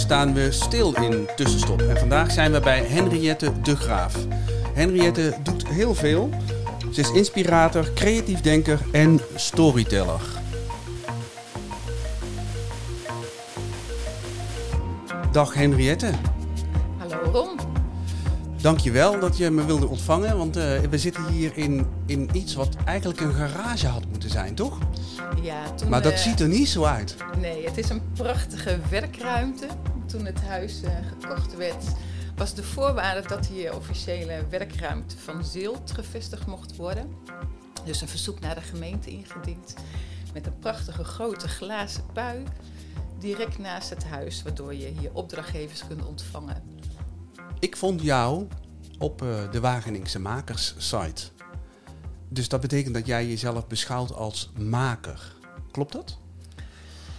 Staan we stil in Tussenstop. En vandaag zijn we bij Henriette de Graaf. Henriette doet heel veel. Ze is inspirator, creatief denker en storyteller. Dag Henriette. Hallo Ron. Dankjewel dat je me wilde ontvangen, want uh, we zitten hier in, in iets wat eigenlijk een garage had moeten zijn, toch? Ja, toen, maar dat uh, ziet er niet zo uit. Nee, het is een prachtige werkruimte. Toen het huis uh, gekocht werd, was de voorwaarde dat hier officiële werkruimte van Zilt gevestigd mocht worden. Dus een verzoek naar de gemeente ingediend met een prachtige grote glazen pui direct naast het huis, waardoor je hier opdrachtgevers kunt ontvangen. Ik vond jou op uh, de Wageningse Makers site. Dus dat betekent dat jij jezelf beschouwt als maker. Klopt dat?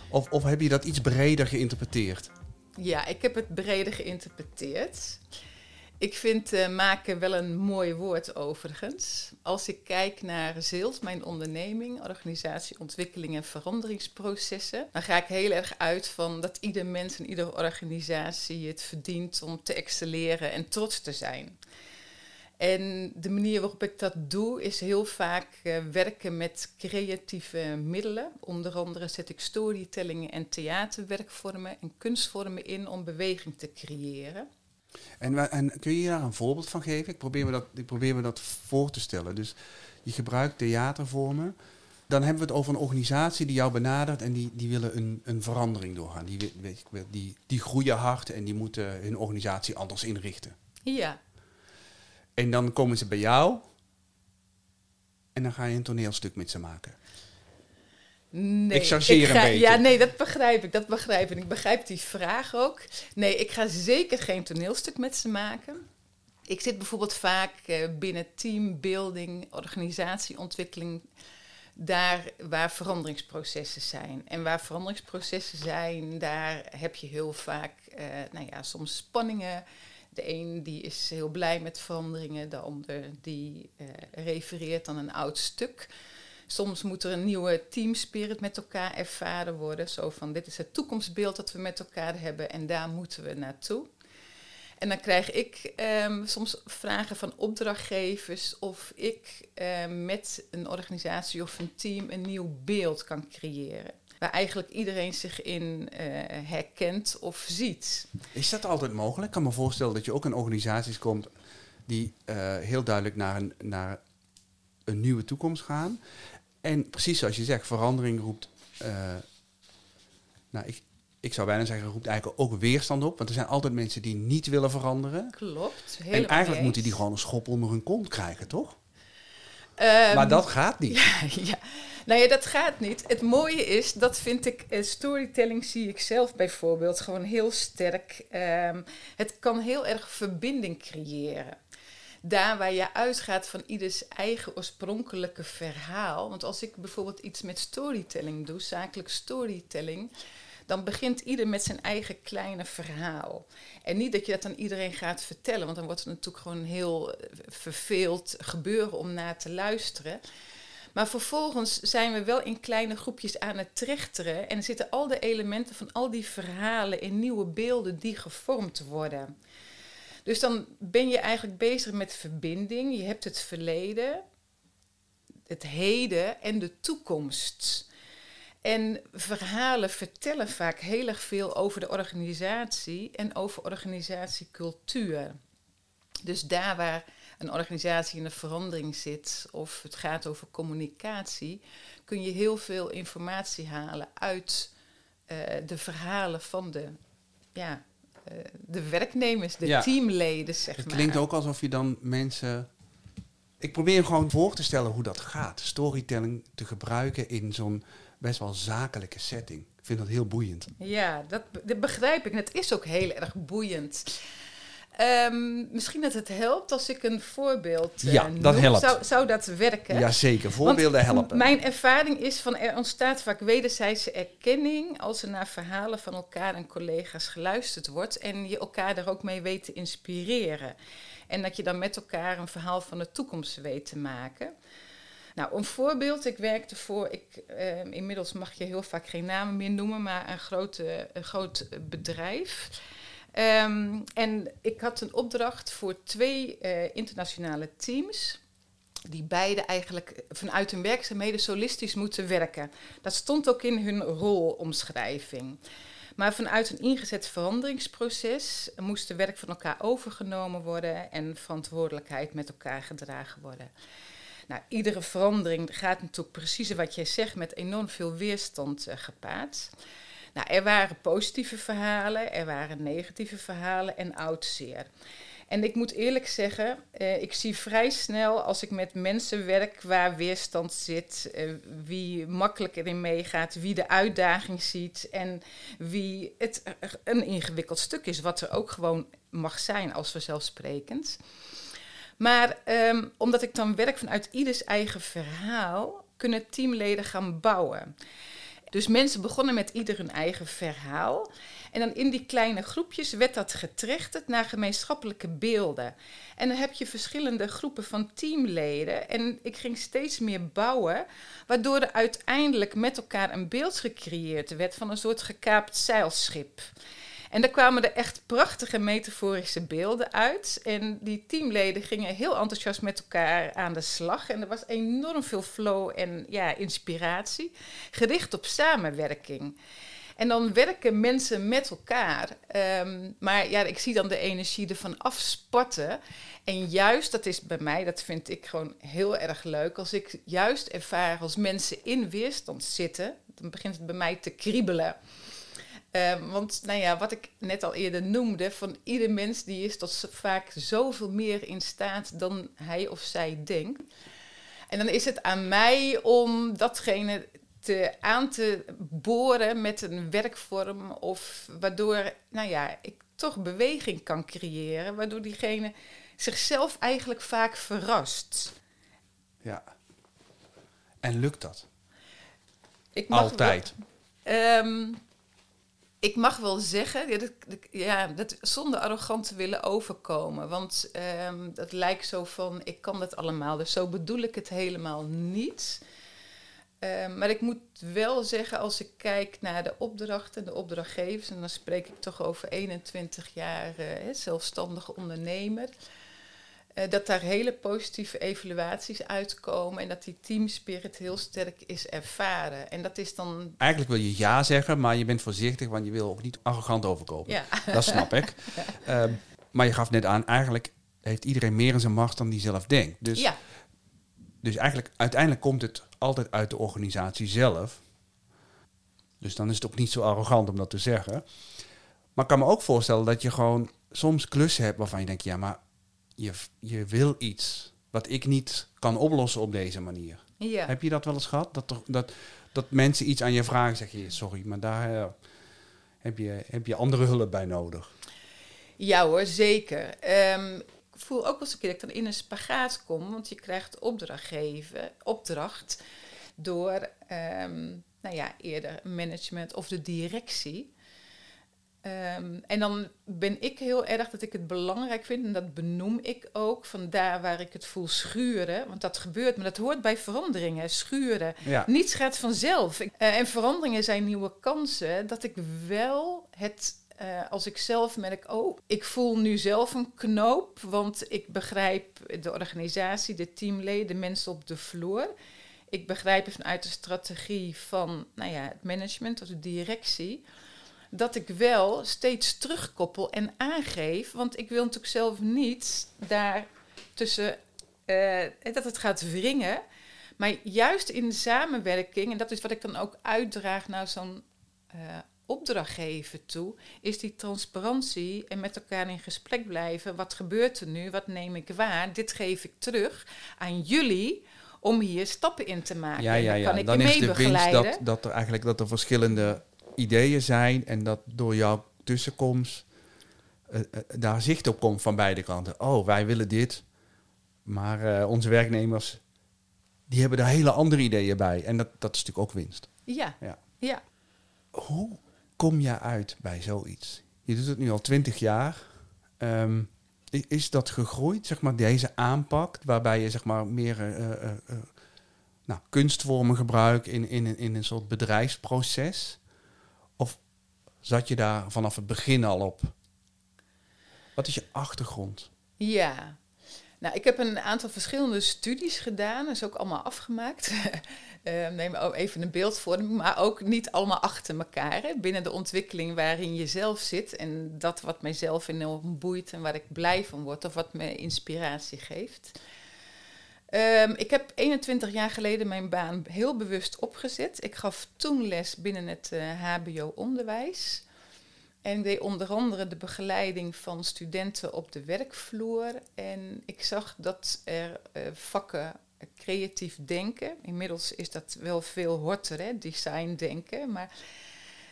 Of, of heb je dat iets breder geïnterpreteerd? Ja, ik heb het breder geïnterpreteerd. Ik vind uh, maken wel een mooi woord overigens. Als ik kijk naar ZILT, mijn onderneming, organisatie, ontwikkeling en veranderingsprocessen, dan ga ik heel erg uit van dat ieder mens en iedere organisatie het verdient om te excelleren en trots te zijn. En de manier waarop ik dat doe is heel vaak uh, werken met creatieve middelen. Onder andere zet ik storytellingen en theaterwerkvormen en kunstvormen in om beweging te creëren. En, en, kun je daar een voorbeeld van geven? Ik probeer, me dat, ik probeer me dat voor te stellen. Dus je gebruikt theatervormen. Dan hebben we het over een organisatie die jou benadert en die, die willen een, een verandering doorgaan. Die, die, die groeien hard en die moeten hun organisatie anders inrichten. Ja. En dan komen ze bij jou en dan ga je een toneelstuk met ze maken. Nee, ik chargeer ga, een beetje. Ja, nee, dat begrijp ik. Dat begrijp ik. Ik begrijp die vraag ook. Nee, ik ga zeker geen toneelstuk met ze maken. Ik zit bijvoorbeeld vaak uh, binnen teambuilding, organisatieontwikkeling, daar waar veranderingsprocessen zijn. En waar veranderingsprocessen zijn, daar heb je heel vaak, uh, nou ja, soms spanningen. De een die is heel blij met veranderingen, de ander die uh, refereert aan een oud stuk. Soms moet er een nieuwe teamspirit met elkaar ervaren worden. Zo van, dit is het toekomstbeeld dat we met elkaar hebben en daar moeten we naartoe. En dan krijg ik um, soms vragen van opdrachtgevers of ik um, met een organisatie of een team een nieuw beeld kan creëren. Waar eigenlijk iedereen zich in uh, herkent of ziet. Is dat altijd mogelijk? Ik kan me voorstellen dat je ook in organisaties komt die uh, heel duidelijk naar een, naar een nieuwe toekomst gaan. En precies zoals je zegt, verandering roept. Uh, nou, ik, ik zou bijna zeggen, roept eigenlijk ook weerstand op. Want er zijn altijd mensen die niet willen veranderen. Klopt. En eigenlijk moeten die gewoon een schop onder hun kont krijgen, toch? Um, maar dat gaat niet. Ja, ja. Nou ja, dat gaat niet. Het mooie is, dat vind ik, uh, storytelling zie ik zelf bijvoorbeeld gewoon heel sterk. Um, het kan heel erg verbinding creëren daar waar je uitgaat van ieders eigen oorspronkelijke verhaal. Want als ik bijvoorbeeld iets met storytelling doe, zakelijk storytelling, dan begint ieder met zijn eigen kleine verhaal. En niet dat je dat aan iedereen gaat vertellen, want dan wordt het natuurlijk gewoon heel verveeld gebeuren om naar te luisteren. Maar vervolgens zijn we wel in kleine groepjes aan het trechteren en zitten al de elementen van al die verhalen in nieuwe beelden die gevormd worden. Dus dan ben je eigenlijk bezig met verbinding. Je hebt het verleden, het heden en de toekomst. En verhalen vertellen vaak heel erg veel over de organisatie en over organisatiecultuur. Dus daar waar een organisatie in de verandering zit of het gaat over communicatie, kun je heel veel informatie halen uit uh, de verhalen van de ja, uh, de werknemers, de ja. teamleden, zeg het maar. klinkt ook alsof je dan mensen... Ik probeer gewoon voor te stellen hoe dat gaat. Storytelling te gebruiken in zo'n best wel zakelijke setting. Ik vind dat heel boeiend. Ja, dat, dat begrijp ik. En het is ook heel erg boeiend. Um, misschien dat het helpt als ik een voorbeeld uh, ja, dat noem. helpt. Zou, zou dat werken? Jazeker, voorbeelden Want helpen. Mijn ervaring is van er ontstaat vaak wederzijdse erkenning als er naar verhalen van elkaar en collega's geluisterd wordt en je elkaar daar ook mee weet te inspireren. En dat je dan met elkaar een verhaal van de toekomst weet te maken. Nou, een voorbeeld. Ik werkte voor, ik, eh, inmiddels mag je heel vaak geen namen meer noemen, maar een, grote, een groot bedrijf. Ehm, en ik had een opdracht voor twee eh, internationale teams. Die beide eigenlijk vanuit hun werkzaamheden solistisch moeten werken. Dat stond ook in hun rolomschrijving. Maar vanuit een ingezet veranderingsproces moest de werk van elkaar overgenomen worden en verantwoordelijkheid met elkaar gedragen worden. Nou, iedere verandering gaat natuurlijk precies wat jij zegt met enorm veel weerstand uh, gepaard. Nou, er waren positieve verhalen, er waren negatieve verhalen en oud zeer. En ik moet eerlijk zeggen, eh, ik zie vrij snel als ik met mensen werk waar weerstand zit, eh, wie makkelijk erin meegaat, wie de uitdaging ziet en wie het een ingewikkeld stuk is, wat er ook gewoon mag zijn als vanzelfsprekend. Maar ehm, omdat ik dan werk vanuit ieders eigen verhaal, kunnen teamleden gaan bouwen. Dus mensen begonnen met ieder hun eigen verhaal. En dan in die kleine groepjes werd dat getrechterd naar gemeenschappelijke beelden. En dan heb je verschillende groepen van teamleden. En ik ging steeds meer bouwen, waardoor er uiteindelijk met elkaar een beeld gecreëerd werd van een soort gekaapt zeilschip. En daar kwamen er echt prachtige metaforische beelden uit. En die teamleden gingen heel enthousiast met elkaar aan de slag. En er was enorm veel flow en ja, inspiratie, gericht op samenwerking. En dan werken mensen met elkaar. Um, maar ja, ik zie dan de energie ervan afspatten. En juist, dat is bij mij, dat vind ik gewoon heel erg leuk. Als ik juist ervaar als mensen in weerstand zitten, dan begint het bij mij te kriebelen. Um, want nou ja, wat ik net al eerder noemde, van ieder mens die is tot vaak zoveel meer in staat dan hij of zij denkt. En dan is het aan mij om datgene te, aan te boren met een werkvorm of waardoor nou ja, ik toch beweging kan creëren, waardoor diegene zichzelf eigenlijk vaak verrast. Ja. En lukt dat? Ik mag Altijd. Wel, um, ik mag wel zeggen, ja, dat, ja, dat, zonder arrogant te willen overkomen. Want um, dat lijkt zo van, ik kan dat allemaal. Dus zo bedoel ik het helemaal niet. Um, maar ik moet wel zeggen, als ik kijk naar de opdrachten, de opdrachtgevers... en dan spreek ik toch over 21 jaar uh, zelfstandige ondernemer... Uh, dat daar hele positieve evaluaties uitkomen en dat die teamspirit heel sterk is ervaren. En dat is dan. Eigenlijk wil je ja zeggen, maar je bent voorzichtig, want je wil ook niet arrogant overkomen. Ja. Dat snap ik. uh, maar je gaf net aan, eigenlijk heeft iedereen meer in zijn macht dan die zelf denkt. Dus, ja. Dus eigenlijk, uiteindelijk komt het altijd uit de organisatie zelf. Dus dan is het ook niet zo arrogant om dat te zeggen. Maar ik kan me ook voorstellen dat je gewoon soms klussen hebt waarvan je denkt, ja, maar je, je wil iets wat ik niet kan oplossen op deze manier. Ja. Heb je dat wel eens gehad? Dat, toch, dat, dat mensen iets aan je vragen, zeg je, sorry, maar daar uh, heb, je, heb je andere hulp bij nodig. Ja hoor, zeker. Um, voel ook wel eens een keer dat ik dan in een spagaat kom, want je krijgt opdracht geven, opdracht door um, nou ja, eerder management of de directie. Um, en dan ben ik heel erg dat ik het belangrijk vind, en dat benoem ik ook, van daar waar ik het voel schuren. Want dat gebeurt, maar dat hoort bij veranderingen, schuren. Ja. Niets gaat vanzelf. Uh, en veranderingen zijn nieuwe kansen, dat ik wel het uh, als ik zelf merk, oh, ik voel nu zelf een knoop, want ik begrijp de organisatie, de teamleden, de mensen op de vloer. Ik begrijp vanuit de strategie van nou ja, het management of de directie dat ik wel steeds terugkoppel en aangeef. Want ik wil natuurlijk zelf niet daar tussen uh, dat het gaat wringen. Maar juist in samenwerking, en dat is wat ik dan ook uitdraag naar zo'n uh, opdrachtgever toe, is die transparantie en met elkaar in gesprek blijven. Wat gebeurt er nu? Wat neem ik waar? Dit geef ik terug aan jullie om hier stappen in te maken. Ja, ja, ja. Dan, kan ik dan is de winst dat, dat er eigenlijk dat er verschillende ideeën zijn en dat door jouw tussenkomst uh, uh, daar zicht op komt van beide kanten. Oh, wij willen dit, maar uh, onze werknemers die hebben daar hele andere ideeën bij. En dat, dat is natuurlijk ook winst. Ja. ja. ja. Hoe kom je uit bij zoiets? Je doet het nu al twintig jaar. Um, is dat gegroeid, zeg maar, deze aanpak, waarbij je zeg maar meer nou, kunstvormen gebruik in, in, in een soort bedrijfsproces? Of zat je daar vanaf het begin al op? Wat is je achtergrond? Ja, nou, ik heb een aantal verschillende studies gedaan, dat is ook allemaal afgemaakt. uh, neem even een beeldvorming, maar ook niet allemaal achter elkaar. Hè, binnen de ontwikkeling waarin je zelf zit en dat wat mijzelf enorm boeit en waar ik blij van word of wat me inspiratie geeft. Um, ik heb 21 jaar geleden mijn baan heel bewust opgezet. Ik gaf toen les binnen het HBO-onderwijs. En ik deed onder andere de begeleiding van studenten op de werkvloer. En ik zag dat er uh, vakken creatief denken, inmiddels is dat wel veel horter, hè, design denken, maar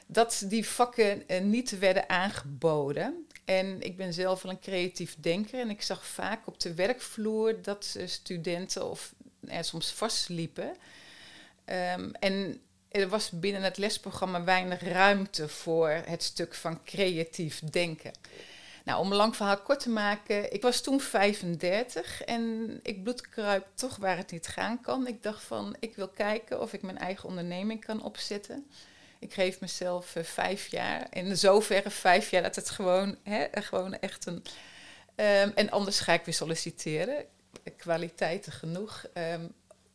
dat die vakken uh, niet werden aangeboden. En ik ben zelf wel een creatief denker en ik zag vaak op de werkvloer dat uh, studenten of er soms vastliepen. Um, en er was binnen het lesprogramma weinig ruimte voor het stuk van creatief denken. Nou, om een lang verhaal kort te maken, ik was toen 35 en ik bloedkruip toch waar het niet gaan kan. Ik dacht van, ik wil kijken of ik mijn eigen onderneming kan opzetten. Ik geef mezelf uh, vijf jaar. In zoverre vijf jaar dat het gewoon, hè, gewoon echt een... Um, en anders ga ik weer solliciteren. Kwaliteiten genoeg. Um,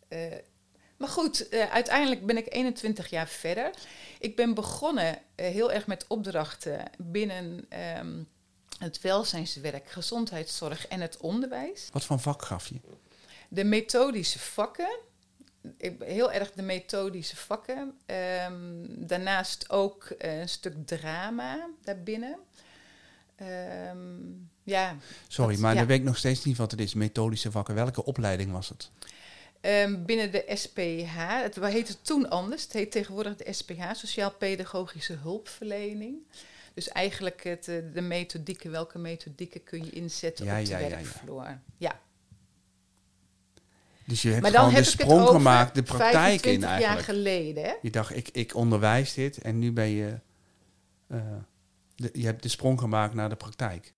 uh, maar goed, uh, uiteindelijk ben ik 21 jaar verder. Ik ben begonnen heel erg met opdrachten binnen um, het welzijnswerk, gezondheidszorg en het onderwijs. Wat voor vak gaf je? De methodische vakken. Heel erg de methodische vakken. Um, daarnaast ook een stuk drama daarbinnen. Um, ja, Sorry, dat, maar ja. dan weet ik nog steeds niet wat het is. Methodische vakken. Welke opleiding was het? Um, binnen de SPH, het heette toen anders, het heet tegenwoordig de SPH, Sociaal-Pedagogische Hulpverlening. Dus eigenlijk het, de methodieken, welke methodieken kun je inzetten Ja, op de ja, ja, ja. werkvloer. Ja. Dus je hebt Maar dan gewoon heb de sprong gemaakt, de praktijk in 25 jaar eigenlijk. geleden. Hè? Je dacht, ik, ik onderwijs dit en nu ben je... eh, de, je hebt de sprong gemaakt naar de praktijk.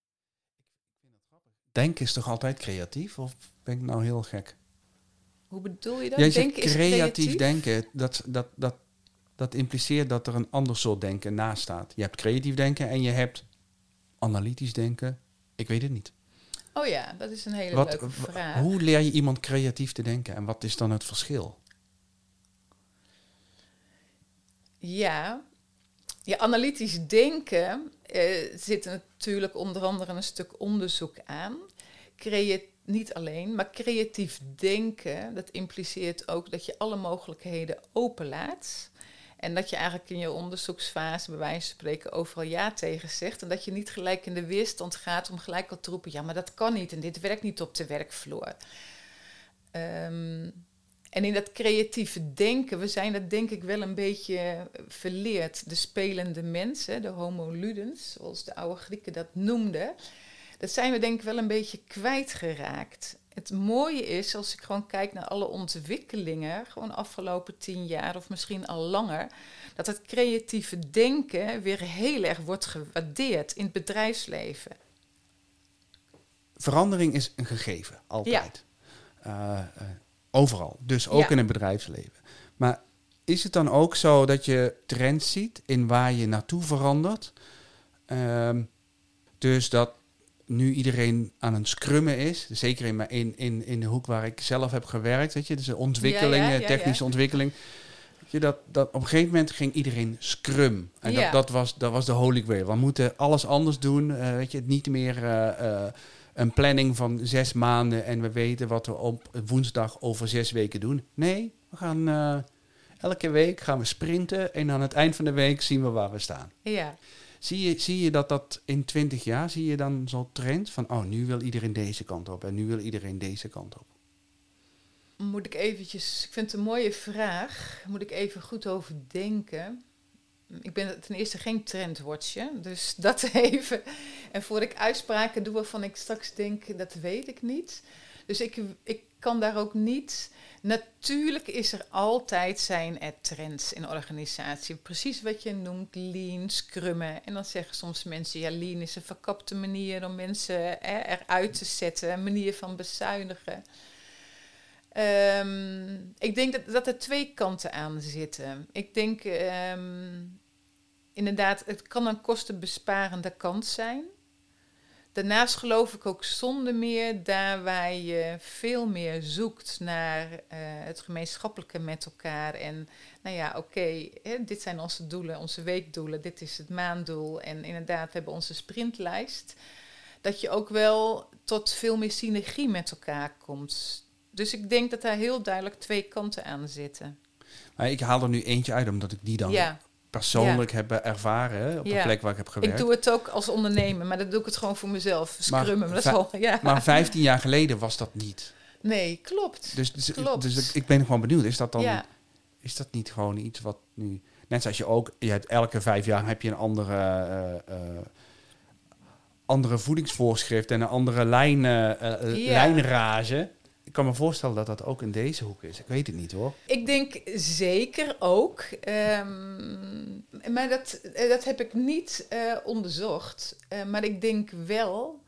Denken is toch altijd creatief? Of ben ik nou heel gek? Hoe bedoel je dat? Zegt Denken is creatief creatief? denken. Dat, dat, dat, dat impliceert dat er een ander soort denken naast staat. Je hebt creatief denken en je hebt analytisch denken. Ik weet het niet. Oh ja, dat is een hele Wat, leuke vraag. hoe leer je iemand creatief te denken en wat is dan het verschil? Ja, ja analytisch denken eh, zit natuurlijk onder andere een stuk onderzoek aan. Crea niet alleen, maar creatief denken, dat impliceert ook dat je alle mogelijkheden openlaat. En dat je eigenlijk in je onderzoeksfase, bij wijze van spreken, overal ja tegen zegt. En dat je niet gelijk in de weerstand gaat om gelijk al te roepen: ja, maar dat kan niet en dit werkt niet op de werkvloer. Um, en in dat creatieve denken, we zijn dat denk ik wel een beetje verleerd. De spelende mensen, de homo ludens, zoals de oude Grieken dat noemden. Dat zijn we denk ik wel een beetje kwijtgeraakt. Het mooie is, als ik gewoon kijk naar alle ontwikkelingen, gewoon afgelopen tien jaar of misschien al langer, dat het creatieve denken weer heel erg wordt gewaardeerd in het bedrijfsleven. Verandering is een gegeven, altijd. Uh, uh, overal, dus ook Ja. in het bedrijfsleven. Maar is het dan ook zo dat je trends ziet in waar je naartoe verandert? Ehm, dus dat nu iedereen aan een scrummen is, zeker in, mijn- in, in, in de hoek waar ik zelf heb gewerkt, weet je, dus de ontwikkeling, Ja, ja, ja, technische ontwikkeling. Je, dat, dat op een gegeven moment ging iedereen scrum. En dat, dat, was, dat was de holy grail. We moeten alles anders doen, eh, weet je, niet meer eh, eh, een planning van zes maanden en we weten wat we op woensdag over zes weken doen. Nee, we gaan elke week gaan we sprinten en aan het eind van de week zien we waar we staan. Ja. Zie je, zie je dat dat in 20 jaar, zie je dan zo'n trend van, oh, nu wil iedereen deze kant op en nu wil iedereen deze kant op? Moet ik eventjes, ik vind het een mooie vraag. Moet ik even goed over denken. Ik ben ten eerste geen trendwatcher, dus dat even. En voor ik uitspraken doe waarvan ik straks denk, dat weet ik niet. Dus ik, ik kan daar ook niet. Natuurlijk is er altijd zijn trends in organisatie. Precies wat je noemt, lean, scrummen. En dan zeggen soms mensen, ja, lean is een verkapte manier om mensen hè, eruit te zetten. Een manier van bezuinigen. Ehm, ik denk dat, dat er twee kanten aan zitten. Ik denk ehm, inderdaad, het kan een kostenbesparende kant zijn. Daarnaast geloof ik ook zonder meer daar waar je veel meer zoekt naar eh, het gemeenschappelijke met elkaar. En nou ja, oké, dit zijn onze doelen, onze weekdoelen, dit is het maanddoel. En inderdaad, we hebben onze sprintlijst. Dat je ook wel tot veel meer synergie met elkaar komt. Dus ik denk dat daar heel duidelijk twee kanten aan zitten. Maar ik haal er nu eentje uit, omdat ik die dan ja persoonlijk ja. hebben ervaren hè, op de plek waar ik heb gewerkt. Ik doe het ook als ondernemer, maar dan doe ik het gewoon voor mezelf. Scrummen, maar, dat al, ja. maar 15 jaar geleden was dat niet. Nee, klopt. Dus, dus, klopt. dus ik ben gewoon benieuwd, is dat dan ja. is dat niet gewoon iets wat nu... Net zoals je ook, je hebt elke vijf jaar heb je een andere, uh, uh, andere voedingsvoorschrift en een andere lijn, uh, lijnrage ik kan me voorstellen dat dat ook in deze hoek is. Ik weet het niet hoor. Ik denk zeker ook. Um, maar dat, eh, dat heb ik niet uh, onderzocht. Uh, maar ik denk wel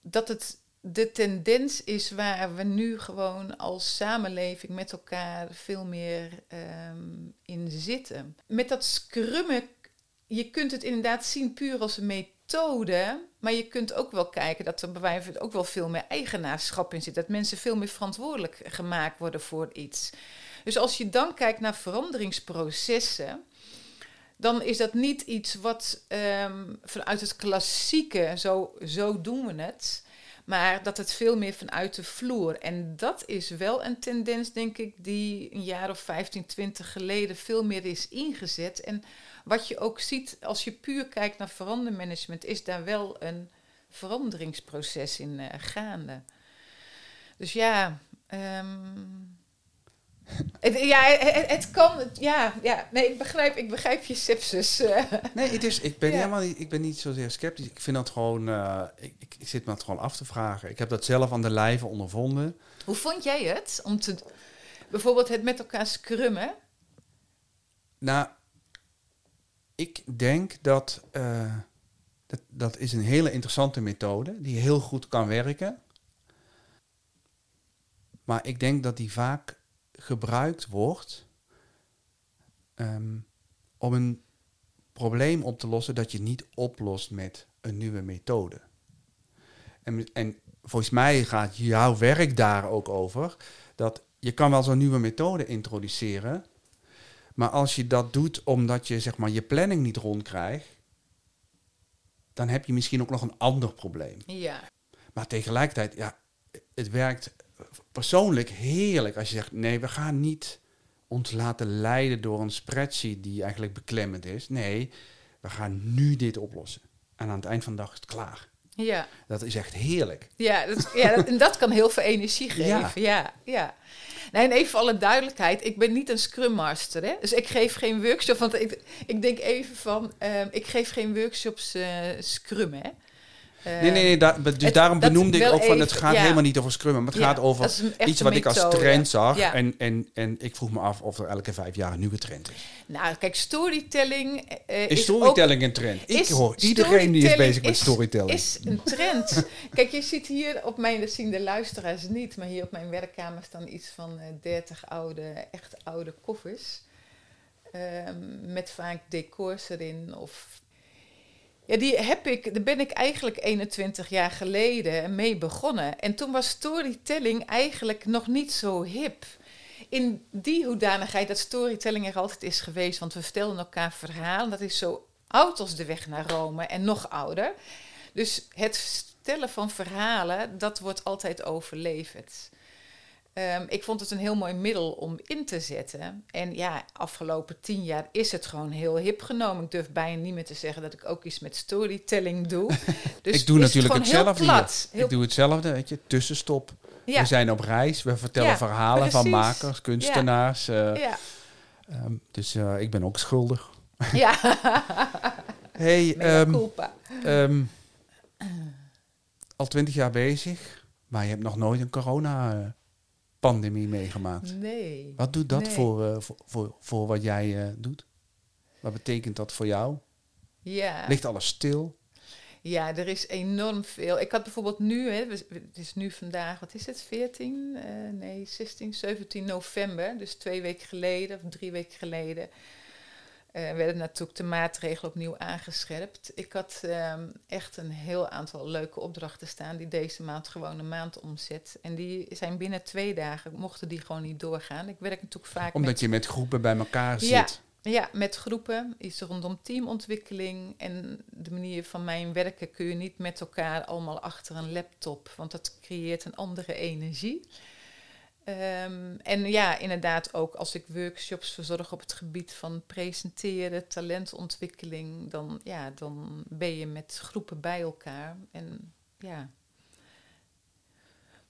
dat het de tendens is waar we nu gewoon als samenleving met elkaar veel meer um, in zitten. Met dat scrummen, je kunt het inderdaad zien puur als een methode methode. Maar je kunt ook wel kijken dat er bij wijze ook wel veel meer eigenaarschap in zit. Dat mensen veel meer verantwoordelijk gemaakt worden voor iets. Dus als je dan kijkt naar veranderingsprocessen. Dan is dat niet iets wat um, vanuit het klassieke, zo, zo doen we het. Maar dat het veel meer vanuit de vloer. En dat is wel een tendens, denk ik, die een jaar of 15, 20 geleden veel meer is ingezet. En wat je ook ziet als je puur kijkt naar verandermanagement, is daar wel een veranderingsproces in uh, gaande. Dus ja, um, het, ja, het, kan. ja, ja, nee, ik begrijp, ik begrijp je sepsis. Uh. Nee, het is, ik ben helemaal niet, ik ben niet zozeer sceptisch. Ik vind dat gewoon, uh, ik, ik, ik, zit me dat gewoon af te vragen. Ik heb dat zelf aan de lijve ondervonden. Hoe vond jij het om te, bijvoorbeeld het met elkaar scrummen? Nou, ik denk dat, uh, dat dat is een hele interessante methode die heel goed kan werken. Maar ik denk dat die vaak gebruikt wordt um, om een probleem op te lossen dat je niet oplost met een nieuwe methode. En, en volgens mij gaat jouw werk daar ook over dat je kan wel zo'n nieuwe methode introduceren, maar als je dat doet omdat je zeg maar, je planning niet rondkrijgt, dan heb je misschien ook nog een ander probleem. Ja. Maar tegelijkertijd, ja, het werkt persoonlijk heerlijk als je zegt: nee, we gaan niet ons laten leiden door een spreadsheet die eigenlijk beklemmend is. Nee, we gaan nu dit oplossen. En aan het eind van de dag is het klaar. Ja. Dat is echt heerlijk. Ja, dat, ja dat, en dat kan heel veel energie geven. Ja, ja. ja. Nee, en even voor alle duidelijkheid, ik ben niet een Scrum Master. Hè? Dus ik geef geen workshop, want ik, ik denk even van, uh, ik geef geen workshops uh, Scrum. Hè? Nee, nee, nee dus daarom benoemde ik ook van het gaat helemaal niet over scrummen, maar het gaat over iets wat ik als trend zag. En, en, en ik vroeg me af of er elke vijf jaar een nieuwe trend is. Nou, kijk, storytelling uh, is, is storytelling een trend. Ik hoor iedereen die is bezig met storytelling. Is een trend. kijk, je ziet hier op mijn, dat zien de luisteraars niet, maar hier op mijn werkkamer staan iets van uh, 30 oude, echt oude koffers. Um, met vaak decors erin of ja, die heb ik, daar ben ik eigenlijk 21 jaar geleden mee begonnen. En toen was storytelling eigenlijk nog niet zo hip. In die hoedanigheid dat storytelling er altijd is geweest, want we vertelden elkaar verhalen. Dat is zo oud als de weg naar Rome en nog ouder. Dus het vertellen van verhalen, dat wordt altijd overleverd. Um, ik vond het een heel mooi middel om in te zetten. En ja, afgelopen tien jaar is het gewoon heel hip genomen. Ik durf bijna niet meer te zeggen dat ik ook iets met storytelling doe. Dus ik doe natuurlijk hetzelfde. Plat, ik doe hetzelfde, weet je, tussenstop. Ja. We zijn op reis, we vertellen verhalen van makers, kunstenaars. Uh, ja. Um, dus uh, ik ben ook schuldig. Ja. hey, um, al twintig jaar bezig, maar je hebt nog nooit een corona uh, pandemie meegemaakt. Nee. Wat doet dat voor, uh, voor, voor, voor, wat jij uh, doet? Wat betekent dat voor jou? Ja. Ligt alles stil? Ja, er is enorm veel. Ik had bijvoorbeeld nu, hè, het is nu vandaag, wat is het, 14? Uh, nee, 16, 17 november. Dus twee weken geleden of drie weken geleden uh, werden natuurlijk de maatregelen opnieuw aangescherpt. Ik had um, echt een heel aantal leuke opdrachten staan die deze maand gewoon een maand omzet. En die zijn binnen twee dagen, mochten die gewoon niet doorgaan. Ik werk natuurlijk vaak Omdat je met groepen bij elkaar zit. Ja, met groepen is rondom teamontwikkeling. En de manier van mijn werken kun je niet met elkaar allemaal achter een laptop, want dat creëert een andere energie. Um, en ja, inderdaad ook als ik workshops verzorg op het gebied van presenteren, talentontwikkeling, dan, ja, dan ben je met groepen bij elkaar. En ja.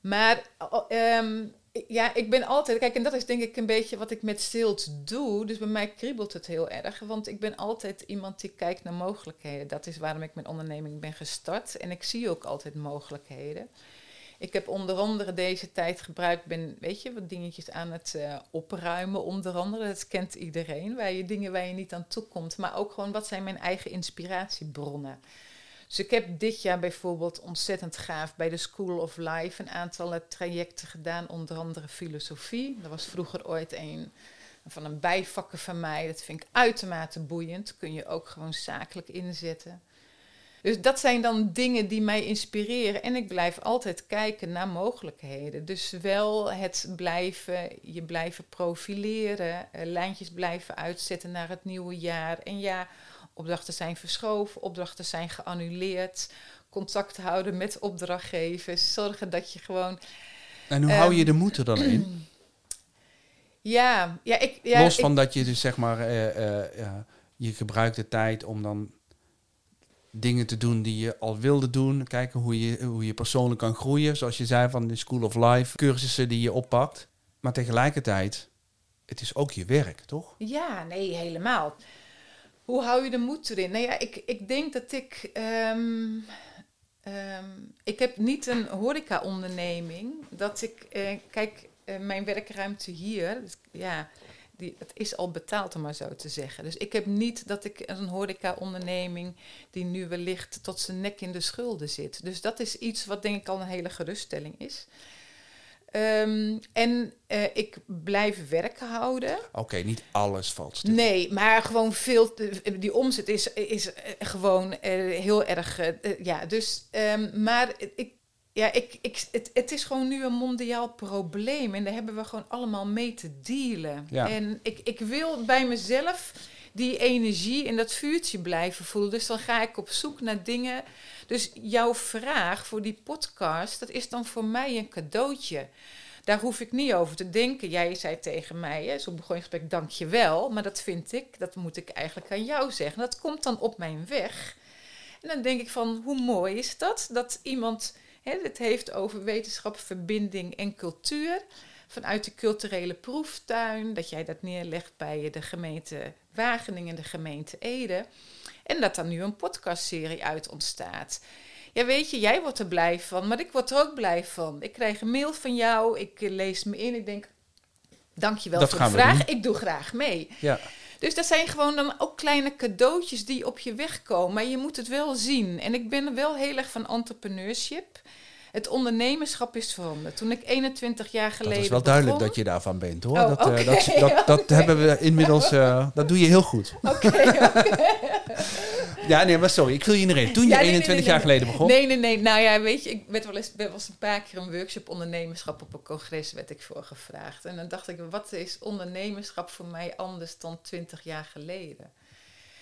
Maar um, ja, ik ben altijd, kijk, en dat is denk ik een beetje wat ik met sales doe. Dus bij mij kriebelt het heel erg, want ik ben altijd iemand die kijkt naar mogelijkheden. Dat is waarom ik mijn onderneming ben gestart. En ik zie ook altijd mogelijkheden. Ik heb onder andere deze tijd gebruikt, ben, weet je, wat dingetjes aan het uh, opruimen, onder andere. Dat kent iedereen, waar je dingen waar je niet aan toe komt. Maar ook gewoon, wat zijn mijn eigen inspiratiebronnen? Dus ik heb dit jaar bijvoorbeeld ontzettend gaaf bij de School of Life een aantal trajecten gedaan, onder andere filosofie. Dat was vroeger ooit een van een bijvakken van mij. Dat vind ik uitermate boeiend. Kun je ook gewoon zakelijk inzetten. Dus dat zijn dan dingen die mij inspireren. En ik blijf altijd kijken naar mogelijkheden. Dus wel het blijven, je blijven profileren, uh, lijntjes blijven uitzetten naar het nieuwe jaar. En ja, opdrachten zijn verschoven, opdrachten zijn geannuleerd. Contact houden met opdrachtgevers. Zorgen dat je gewoon. En hoe hou je de moed er dan in? Ja, ja, ik. Ja, Los van dat je dus zeg maar. Uh, uh, je gebruikt de tijd om dan dingen te doen die je al wilde doen. Kijken hoe je, hoe je persoonlijk kan groeien. Zoals je zei van de School of Life. Cursussen die je oppakt. Maar tegelijkertijd, het is ook je werk, toch? Ja, nee, helemaal. Hoe hou je de moed erin? Nou ja, ik, ik denk dat ik... Um, um, ik heb niet een horeca-onderneming. Dat ik... Uh, kijk, uh, mijn werkruimte hier... Dus, ja, die, het is al betaald, om maar zo te zeggen. Dus ik heb niet dat ik een horeca-onderneming die nu wellicht tot zijn nek in de schulden zit. Dus dat is iets wat denk ik al een hele geruststelling is. Um, en uh, ik blijf werken houden. Oké, okay, niet alles valt stil. Nee, maar gewoon veel. Die omzet is, is gewoon uh, heel erg. Uh, ja, dus. Um, maar ik ja, ik, ik, het, het is gewoon nu een mondiaal probleem. En daar hebben we gewoon allemaal mee te dealen. Ja. En ik, ik wil bij mezelf die energie en dat vuurtje blijven voelen. Dus dan ga ik op zoek naar dingen. Dus jouw vraag voor die podcast, dat is dan voor mij een cadeautje. Daar hoef ik niet over te denken. Jij zei tegen mij, hè, zo begon je gesprek, dank je wel. Maar dat vind ik, dat moet ik eigenlijk aan jou zeggen. Dat komt dan op mijn weg. En dan denk ik van, hoe mooi is dat? Dat iemand het heeft over wetenschap, verbinding en cultuur. Vanuit de culturele proeftuin, dat jij dat neerlegt bij de gemeente Wageningen en de gemeente Ede. En dat er nu een podcastserie uit ontstaat. Ja, weet je, jij wordt er blij van, maar ik word er ook blij van. Ik krijg een mail van jou, ik lees me in, ik denk, dankjewel dat voor de vraag, ik doe graag mee. Ja. Dus dat zijn gewoon dan ook kleine cadeautjes die op je weg komen. Maar je moet het wel zien. En ik ben wel heel erg van entrepreneurship. Het ondernemerschap is veranderd. Toen ik 21 jaar geleden. Het is wel duidelijk dat je daarvan bent hoor. Oh, dat, okay, uh, dat, dat, dat hebben we inmiddels. Uh, dat doe je heel goed. Oké. Okay, ja, nee, maar sorry, ik viel je erin. Toen je ja, nee, 21 nee, nee, jaar geleden begon. Nee, nee, nee. Nou ja, weet je, ik werd wel eens was een paar keer een workshop ondernemerschap op een congres werd ik voor gevraagd. En dan dacht ik, wat is ondernemerschap voor mij anders dan 20 jaar geleden?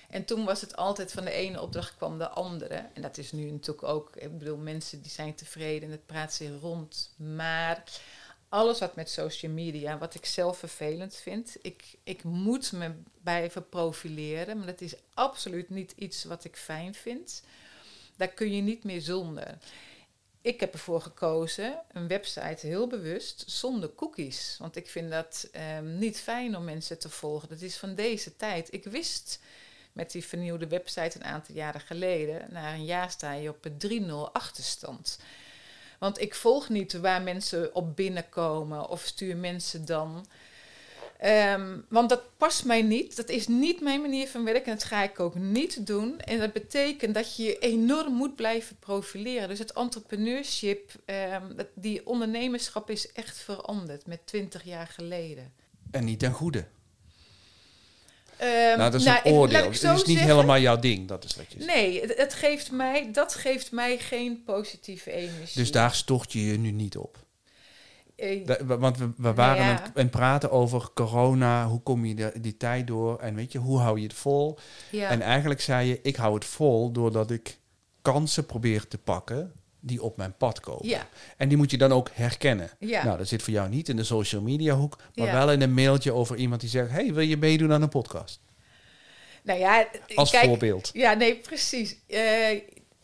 En toen was het altijd van de ene opdracht kwam de andere. En dat is nu natuurlijk ook, ik bedoel, mensen die zijn tevreden en het praat zich rond. Maar alles wat met social media, wat ik zelf vervelend vind, ik, ik moet me blijven profileren, maar dat is absoluut niet iets wat ik fijn vind. Daar kun je niet meer zonder. Ik heb ervoor gekozen, een website heel bewust, zonder cookies. Want ik vind dat um, niet fijn om mensen te volgen. Dat is van deze tijd. Ik wist met die vernieuwde website een aantal jaren geleden. Na een jaar sta je op een 3-0 achterstand. Want ik volg niet waar mensen op binnenkomen of stuur mensen dan Ehm, want dat past mij niet. Dat is niet mijn manier van werken. En dat ga ik ook niet doen. En dat betekent dat je je enorm moet blijven profileren. Dus het entrepreneurship, ehm, die ondernemerschap is echt veranderd met twintig jaar geleden. En niet ten goede. Ehm, nou, dat is nou, een laat oordeel. Het is niet zeggen. helemaal jouw ding, dat is wat je zegt. Nee, het, het geeft mij, dat geeft mij geen positieve energie. Dus daar stort je je nu niet op. Eh, Da- want we, we waren ja. aan het- aan het praten over corona, hoe kom je de- die tijd door en weet je, hoe hou je het vol? ja. En eigenlijk zei je, ik hou het vol doordat ik kansen probeer te pakken die op mijn pad komen. ja, En die moet je dan ook herkennen. ja. Nou, dat zit voor jou niet in de social media hoek, maar Ja. wel in een mailtje over iemand die zegt, hey, wil je meedoen aan een podcast? nou ja, Als kijk, voorbeeld. Ja, nee, precies. Eh,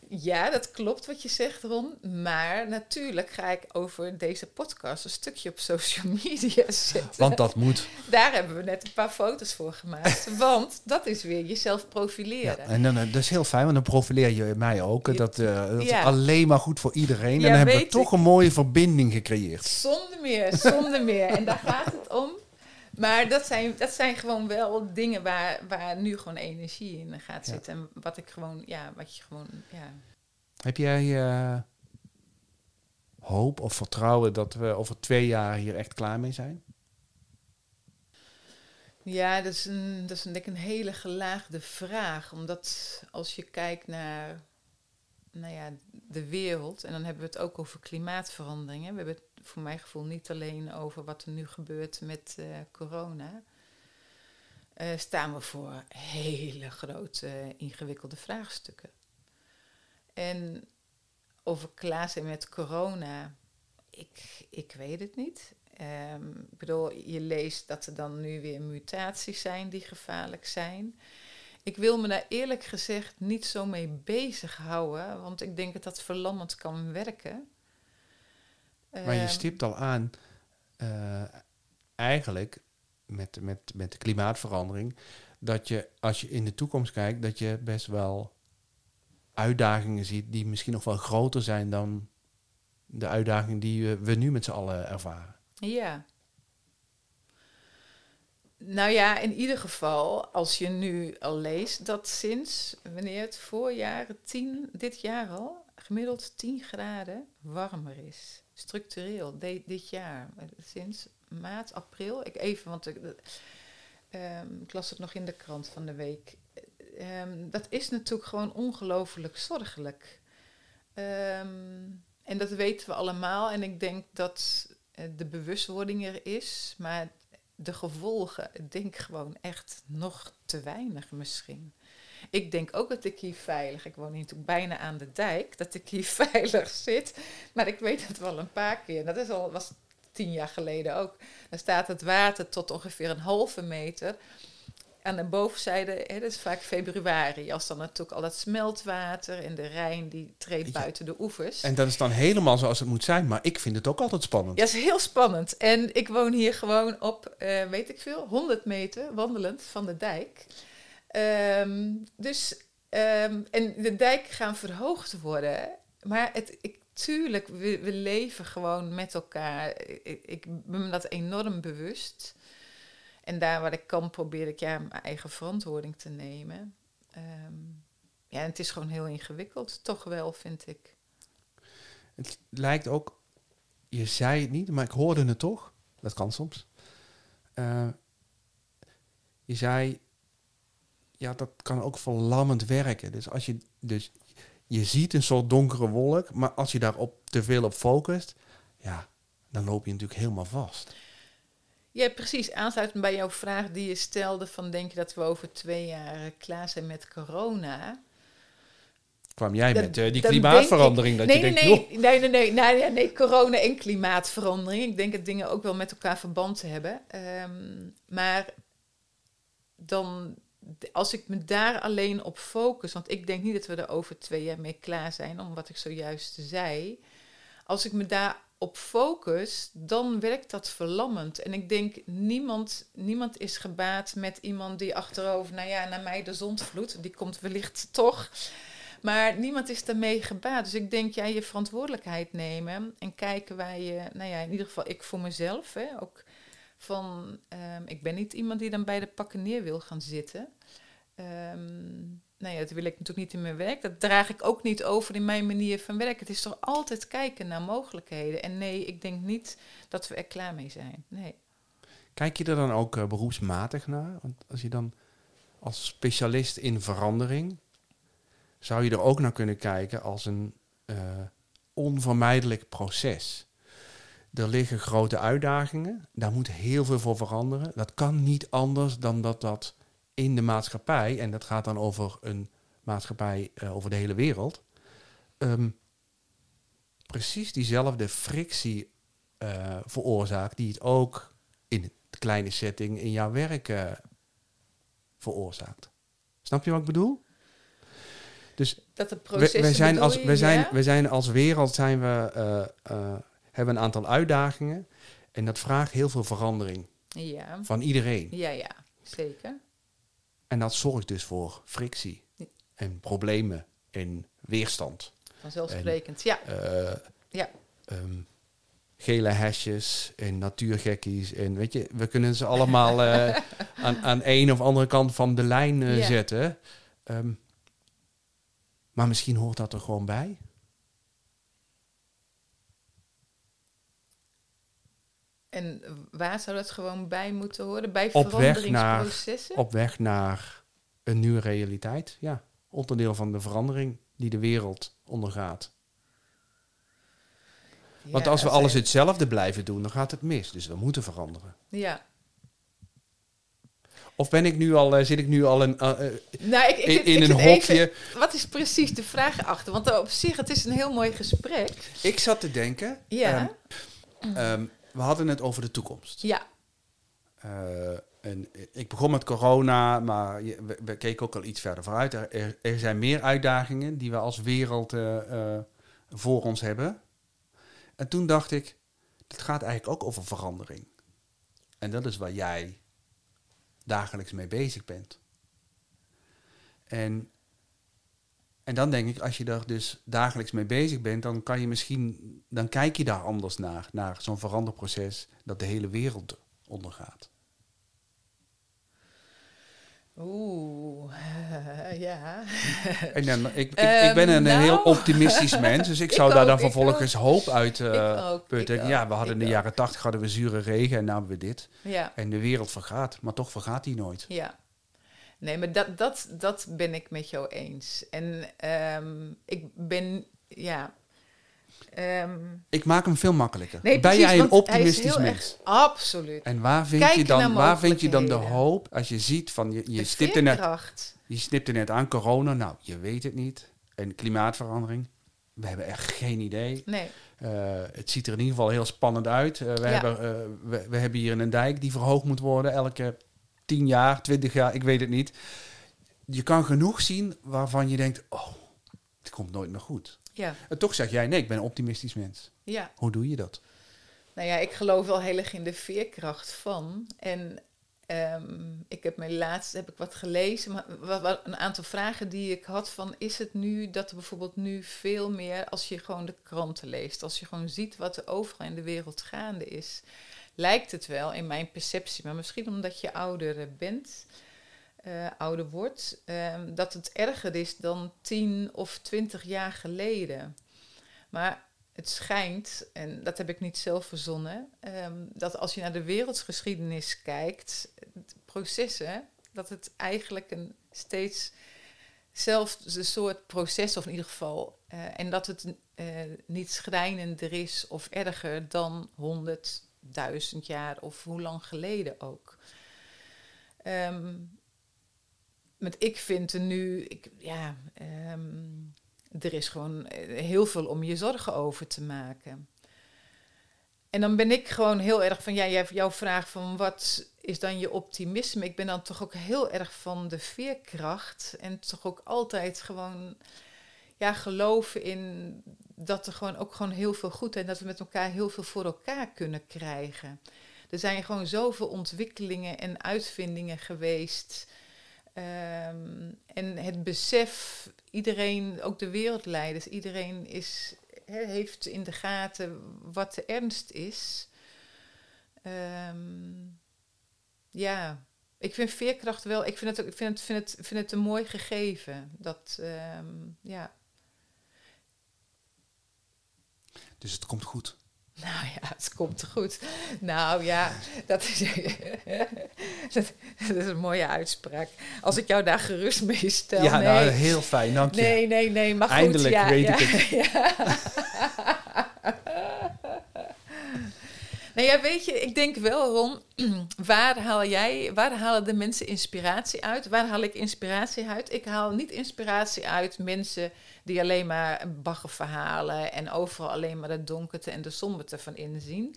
ja, dat klopt wat je zegt, Ron. Maar natuurlijk ga ik over deze podcast een stukje op social media zetten. Want dat moet. Daar hebben we net een paar foto's voor gemaakt. want dat is weer jezelf Ja, profileren. en dan, eh, dat is heel fijn, want dan profileer je mij ook. Ja. Dat, eh, dat Ja. is alleen maar goed voor iedereen. Ja, en dan hebben we toch ik. een mooie verbinding gecreëerd. Zonder meer, zonder meer. En daar gaat het om. Maar dat zijn, dat zijn gewoon wel dingen waar, waar nu gewoon energie in gaat zitten. En wat ik gewoon, ja, wat je gewoon, ja. Heb jij eh, hoop of vertrouwen dat we over twee jaar hier echt klaar mee zijn? Ja, dat is, een, dat is denk ik een hele gelaagde vraag. Omdat als je kijkt naar nou ja, de wereld, en dan hebben we het ook over klimaatveranderingen. We hebben het voor mijn gevoel niet alleen over wat er nu gebeurt met eh, corona. Eh, staan we voor hele grote, ingewikkelde vraagstukken. En over klaar zijn met corona, ik, ik weet het niet. Ehm, ik bedoel, je leest dat er dan nu weer mutaties zijn die gevaarlijk zijn. Ik wil me daar eerlijk gezegd niet zo mee bezighouden, want ik denk dat dat verlammend kan werken. Maar je Ehm, stipt al aan, eh, eigenlijk met, met, met de klimaatverandering, dat je als je in de toekomst kijkt, dat je best wel uitdagingen ziet die misschien nog wel groter zijn dan de uitdagingen die we, we nu met z'n allen ervaren. Ja. Nou ja, in ieder geval, als je nu al leest dat sinds wanneer het voorjaar, tien, dit jaar al, gemiddeld 10 graden warmer is. Structureel, dit jaar. Sinds maart, april. Ik even, want ik, ehm, ik las het nog in de krant van de week. Ehm, dat is natuurlijk gewoon ongelooflijk zorgelijk. Ehm, en dat weten we allemaal. En ik denk dat eh, de bewustwording er is, maar de gevolgen, ik denk gewoon echt nog te weinig misschien. Ik denk ook dat ik hier veilig, ik woon hier natuurlijk bijna aan de dijk, dat ik hier veilig zit. Maar ik weet het wel een paar keer. Dat is al, was tien jaar geleden ook. Dan staat het water tot ongeveer een halve meter. Aan de bovenzijde, hè, dat is vaak februari, als dan natuurlijk al dat smeltwater en de Rijn die treedt buiten de oevers. En dat is dan helemaal zoals het moet zijn, maar ik vind het ook altijd spannend. Ja, dat is heel spannend. En ik woon hier gewoon op, eh, weet ik veel, 100 meter wandelend van de dijk. Ehm, dus, ehm, en de dijk gaan verhoogd worden. Maar het, ik, tuurlijk, we, we leven gewoon met elkaar. Ik, ben me dat enorm bewust. En daar waar ik kan, probeer ik ja, mijn eigen verantwoording te nemen. Ehm, ja, het is gewoon heel ingewikkeld, toch wel, vind ik. Het lijkt ook, je zei het niet, maar ik hoorde het toch. Dat kan soms. Eh, je zei, ja, dat kan ook verlammend werken. Dus als je, dus je ziet een soort donkere wolk, maar als je daarop te veel op focust, ja, dan loop je natuurlijk helemaal vast. Ja, precies. Aansluitend bij jouw vraag die je stelde: van denk je dat we over twee jaar eh, klaar zijn met corona? Kwam jij Dat- met eh, die klimaatverandering? Dat nee, je nee, denkt, nee, "Joh, nee, nee, nee, nee, nee, nee, corona en klimaatverandering. Ik denk dat dingen ook wel met elkaar verband hebben. Ehm, maar dan, als ik me daar alleen op focus, want ik denk niet dat we er over twee jaar mee klaar zijn, om wat ik zojuist zei. Als ik me daar op focus, dan werkt dat verlammend. En ik denk, niemand, niemand is gebaat met iemand die achterover, nou ja, naar mij de zondvloed, die komt wellicht toch. Maar niemand is daarmee gebaat. Dus ik denk, ja, je verantwoordelijkheid nemen en kijken waar je, nou ja, in ieder geval ik voor mezelf, hè, ook Van, ehm, ik ben niet iemand die dan bij de pakken neer wil gaan zitten. Ehm, nou ja, dat wil ik natuurlijk niet in mijn werk. Dat draag ik ook niet over in mijn manier van werken. Het is toch altijd kijken naar mogelijkheden. En nee, ik denk niet dat we er klaar mee zijn. Nee. Kijk je er dan ook uh, beroepsmatig naar? Want als je dan als specialist in verandering, zou je er ook naar kunnen kijken als een uh, onvermijdelijk proces. Er liggen grote uitdagingen, daar moet heel veel voor veranderen. Dat kan niet anders dan dat dat in de maatschappij, en dat gaat dan over een maatschappij uh, over de hele wereld, um, precies diezelfde frictie uh, veroorzaakt die het ook in de kleine setting in jouw werk uh, veroorzaakt. Snap je wat ik bedoel? Dus dat het proces we, zijn als, we, we, zijn, we zijn als wereld zijn we, hebben een aantal uitdagingen en dat vraagt heel veel verandering ja. van iedereen. Ja, ja, zeker. En dat zorgt dus voor frictie en problemen en weerstand. Vanzelfsprekend, ja. Uh, ja. Um, gele hesjes en natuurgekkies. En weet je, we kunnen ze allemaal uh, aan, aan een of andere kant van de lijn uh, ja. zetten. Um, maar misschien hoort dat er gewoon bij. En waar zou dat gewoon bij moeten horen? Bij op veranderingsprocessen? Weg naar, op weg naar een nieuwe realiteit, ja. Onderdeel van de verandering die de wereld ondergaat. Ja, Want als we alles hetzelfde blijven doen, dan gaat het mis. Dus we moeten veranderen. Ja. Of ben ik nu al, uh, zit ik nu al een, uh, nou, ik, ik, in, in een hokje? Even, wat is precies de vraag achter? Want op zich, het is een heel mooi gesprek. Ik zat te denken. Ja. Um, um, we hadden het over de toekomst. Ja. Uh, en ik begon met corona, maar we, we, keken ook al iets verder vooruit. Er, er, zijn meer uitdagingen die we als wereld uh, uh, voor ons hebben. En toen dacht ik, het gaat eigenlijk ook over verandering. En dat is waar jij dagelijks mee bezig bent. En, en dan denk ik, als je daar dus dagelijks mee bezig bent, dan kan je misschien, dan kijk je daar anders naar, naar zo'n veranderproces dat de hele wereld ondergaat. Oeh, uh, ja. En dan, ik, ik, um, ik ben een nou. heel optimistisch mens, dus ik zou ik daar ook, dan vervolgens hoop uit uh, putten. Ja, we hadden in de jaren tachtig hadden we zure regen en hebben we dit. Ja. En de wereld vergaat, maar toch vergaat die nooit. Ja. Nee, maar dat, dat, dat ben ik met jou eens. En um, ik ben, ja, Um, ik maak hem veel makkelijker. Nee, ben jij een optimistisch mens? Erg, absoluut. En waar vind, je dan, waar vind je dan de hoop als je ziet van je, je stipt er net, je stipt er net aan corona, nou je weet het niet. En klimaatverandering, we hebben echt geen idee. Nee. Uh, het ziet er in ieder geval heel spannend uit. Uh, we, ja. hebben, uh, we, we, hebben hier een dijk die verhoogd moet worden elke 10 jaar, 20 jaar, ik weet het niet. Je kan genoeg zien waarvan je denkt, oh, het komt nooit meer goed. Ja. En toch zeg jij, nee, ik ben een optimistisch mens. Ja. Hoe doe je dat? Nou ja, ik geloof wel heel erg in de veerkracht van. En um, ik heb mijn laatste heb ik wat gelezen, maar wat, wat, een aantal vragen die ik had van is het nu dat er bijvoorbeeld nu veel meer als je gewoon de kranten leest, als je gewoon ziet wat er overal in de wereld gaande is, lijkt het wel in mijn perceptie, maar misschien omdat je ouder bent, uh, ouder wordt, uh, dat het erger is dan tien of twintig jaar geleden. Maar het schijnt, en dat heb ik niet zelf verzonnen, um, dat als je naar de wereldgeschiedenis kijkt, processen, dat het eigenlijk een steeds zelfde soort proces, of in ieder geval, uh, en dat het niet schrijnender is of erger dan honderdduizend jaar of hoe lang geleden ook. Um, met ik vind er nu, ik, ja, um, er is gewoon heel veel om je zorgen over te maken. En dan ben ik gewoon heel erg van, ja, jouw vraag van wat is dan je optimisme? Ik ben dan toch ook heel erg van de veerkracht en toch ook altijd gewoon, ja, geloven in dat er gewoon ook gewoon heel veel goed en dat we met elkaar heel veel voor elkaar kunnen krijgen. Er zijn gewoon zoveel ontwikkelingen en uitvindingen geweest Um, en het besef, iedereen, ook de wereldleiders, iedereen is, he, heeft in de gaten wat de ernst is. Um, ja, ik vind veerkracht wel, ik vind het, ik vind het, vind het, vind het een mooi gegeven. Dat, ehm, ja. Dus het komt goed. Nou ja, het komt goed. Nou ja, dat is, dat, is een mooie uitspraak. Als ik jou daar gerust mee stel. Ja, nee. nou, heel fijn, dank je. Nee, nee, nee, maar goed. Eindelijk ja, weet ja, ik het. Ja. Nou ja, weet je, ik denk wel, Ron, waar haal jij, waar halen de mensen inspiratie uit? Waar haal ik inspiratie uit? Ik haal niet inspiratie uit mensen die alleen maar baggerverhalen en overal alleen maar de donkerte en de somberte van inzien.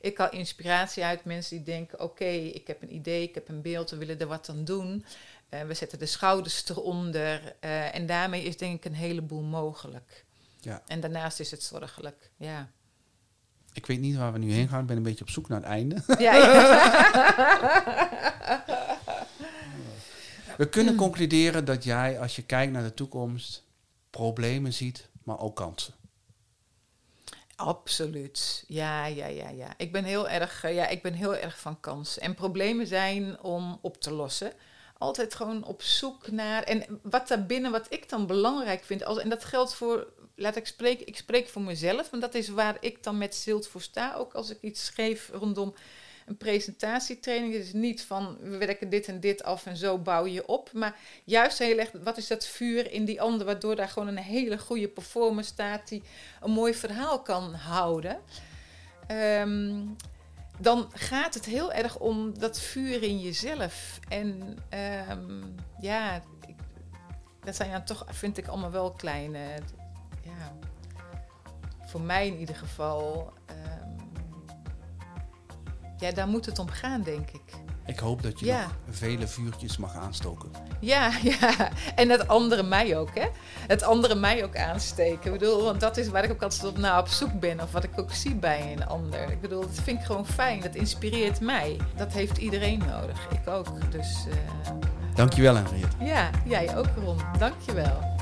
Ik haal inspiratie uit mensen die denken, oké, ik heb een idee, ik heb een beeld, we willen er wat aan doen. Uh, we zetten de schouders eronder uh, en daarmee is denk ik een heleboel mogelijk. Ja. En daarnaast is het zorgelijk, ja. Ik weet niet waar we nu heen gaan. Ik ben een beetje op zoek naar het einde. Ja, ja. We kunnen concluderen dat jij, als je kijkt naar de toekomst, problemen ziet, maar ook kansen. Absoluut. Ja, ja, ja, ja. Ik ben heel erg, uh, ja, ik ben heel erg van kansen. En problemen zijn om op te lossen. Altijd gewoon op zoek naar. En wat daarbinnen, wat ik dan belangrijk vind. Als, en dat geldt voor laat ik spreken, ik spreek voor mezelf, want dat is waar ik dan met Zilt voor sta. Ook als ik iets schreef rondom een presentatietraining. Het is niet van we werken dit en dit af en zo bouw je op. Maar juist heel erg, wat is dat vuur in die ander, waardoor daar gewoon een hele goede performer staat die een mooi verhaal kan houden. Um, dan gaat het heel erg om dat vuur in jezelf. En um, ja, ik, dat zijn dan toch, vind ik allemaal wel kleine ja, voor mij in ieder geval, um, ja, daar moet het om gaan, denk ik. Ik hoop dat je Ja. nog vele vuurtjes mag aanstoken. Ja, ja. En het andere mij ook, hè? Het andere mij ook aansteken. Ik bedoel, want dat is waar ik ook altijd op, naar op zoek ben. Of wat ik ook zie bij een ander. Ik bedoel, dat vind ik gewoon fijn. Dat inspireert mij. Dat heeft iedereen nodig. Ik ook. Dus uh, Dankjewel, Henriette. ja, jij ook, Ron. Dankjewel.